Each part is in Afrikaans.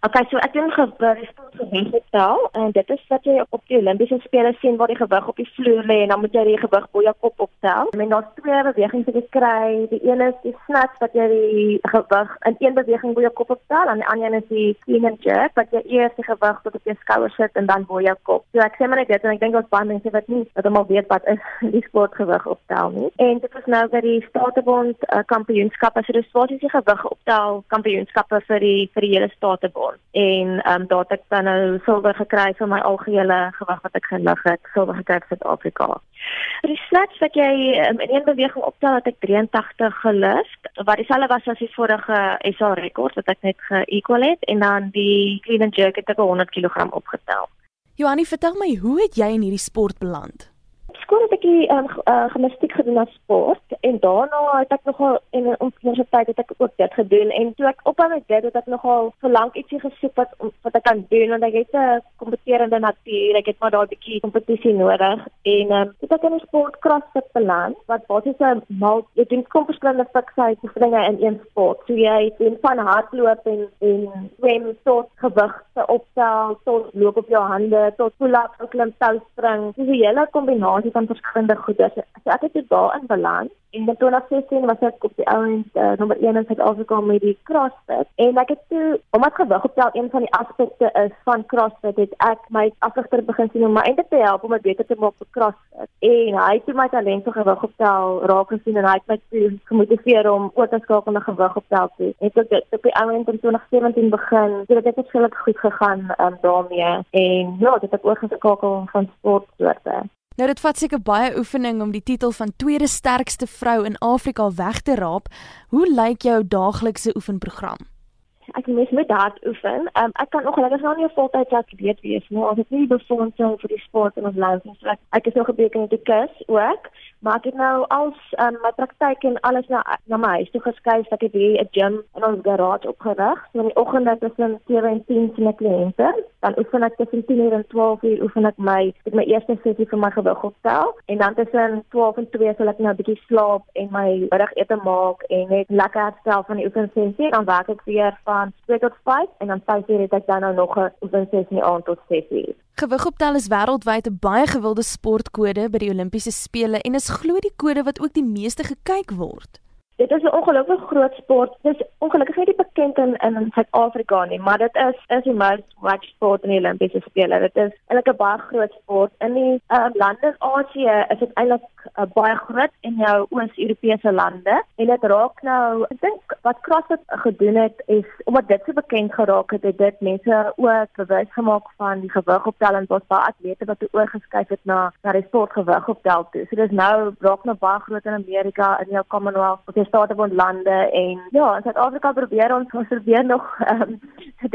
Okay, so ek doen gewig gewig optel en dit is wat jy op die Olimpiese spele sien waar die gewig op die vloer lê en dan moet jy die gewig bo jou kop optel. En daar's twee bewegings jy kry. Die een is die snatch wat jy die gewig in een beweging bo jou kop optel en die ander een is die clean and jerk wat jy eers die gewig tot op jou skouers sit en dan bo jou kop. So ek sê maar net dit en ek dink ons baie mense wat nie dat almal weet wat is die sportgewig optel nie. En dit is nou vir die Statebond uh, kampioenskappe. So dis wat is die gewig optel kampioenskappe vir die vir die hele Statebond word. En ehm um, daar het ek dan nou silwer gekry vir my algehele gewig wat ek gelig het, silwer gekry vir Suid-Afrika. Die snatch wat jy um, in een beweging optel het ek 83 gelift, wat dieselfde was as die vorige SA rekord wat ek net ge-equal het en dan die clean and jerk het ek 100 kg opgetel. Johanni, vertel my, hoe het jy in hierdie sport beland? Het die um, uh, gimnastiek gedoen as sport en daarna het ek nogal in 'n universiteit het ek ook dit gedoen en toe ek ophou met dit het ek nogal vir lank ietsie gesoek wat wat ek kan doen want ek het 'n kompeterende natuur ek het maar daai bietjie kompetisie nodig en um, het ek in 'n sport crossfit beland wat basies 'n jy doen kom verskillende fiksheid oefeninge in een sport. So jy doen van hardloop en en swem tot gewigte optel tot loop op jou hande tot pull-ups klim tou spring. Dis 'n hele kombinasie van verskillende goede. So ek het dit daarin balans. En in 2016 was ek op die ouend uh, nommer 1 in Suid-Afrika met die CrossFit. En ek het toe omdat gewig optel een van die aspekte is van CrossFit het ek my afrigter begin sien om my eintlik te help om dit beter te maak vir CrossFit. En hy het my talent vir gewig optel raak gesien en hy het my toe gemotiveer om oor te skakel na gewig optel toe en ek het op die ouend in 2017 begin so dit het skielik goed gegaan um, daarmee. En ja dit het oorgeskakel van sportsoorte Nou dit vat seker baie oefening om die titel van tweede sterkste vrou in Afrika weg te raap. Hoe lyk jou daaglikse oefenprogram? Ek moet met hard oefen. Um, ek kan ongelukkig nog nie 'n voltydse atleet wees nie. Ons het nie befondsing vir die sport in ons land nie. So ek, ek is nog gebeken in die kus ook maar ek het nou als um, my praktyk en alles na na my huis toe geskuif ek hier 'n gym in ons garage opgerig. So in die oggende tussen 7 en 10 sien ek kliënte. Dan oefen ek tussen 10 en 12 uur oefen ek my ek my eerste sessie vir my gewig optel en dan tussen 12 en 2 sal ek nou 'n bietjie slaap en my middagete maak en net lekker herstel van die oefensessie. Dan werk ek weer van 2 tot 5 en dan 5 uur het ek dan nou nog 'n oefensessie aan tot 6 uur. Gewigoptel is wêreldwyd 'n baie gewilde sportkode by die Olimpiese spele en is glo die kode wat ook die meeste gekyk word. Dit is 'n ongelooflik groot sport. Dit is ongelukkig nie bekend in in Suid-Afrika nie, maar dit is is die most watched sport in die Olimpiese spele. Dit is eintlik 'n baie groot sport. In die uh, lande in Asië is dit eintlik uh, baie groot in jou Oos-Europese lande en dit raak nou, ek dink wat CrossFit gedoen het is omdat dit so bekend geraak het, het dit mense ook bewus gemaak van die gewigoptel en wat baie atlete wat oorgeskuif het na na die sport gewigoptel toe. So dis nou raak nou baie groot in Amerika in jou Commonwealth Statebond lande en ja, in Suid-Afrika probeer ons ons probeer nog um,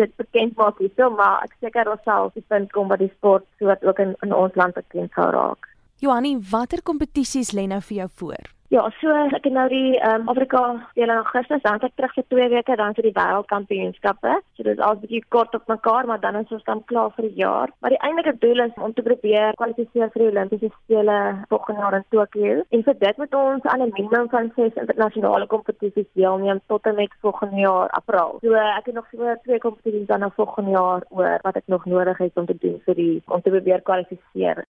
dit bekend maak hierso, maar ek seker ons sal die punt kom waar die sport soort ook in, in ons land bekend sou raak. Johanni, watter kompetisies lê nou vir jou voor? Ja, so ek het nou die ehm um, Afrika speel in Augustus, dan ek terug vir 2 weke dan vir die wêreldkampioenskappe. So dit is al 'n bietjie kort op mekaar, maar dan is ons dan klaar vir die jaar. Maar die eintlike doel is om te probeer kwalifiseer vir die Olimpiese spele volgende jaar in Tokio. En vir dit moet ons aan 'n minimum van 6 internasionale kompetisies deelneem tot en met volgende jaar April. So ek het nog so twee kompetisies dan nou volgende jaar oor wat ek nog nodig het om te doen vir die om te probeer kwalifiseer.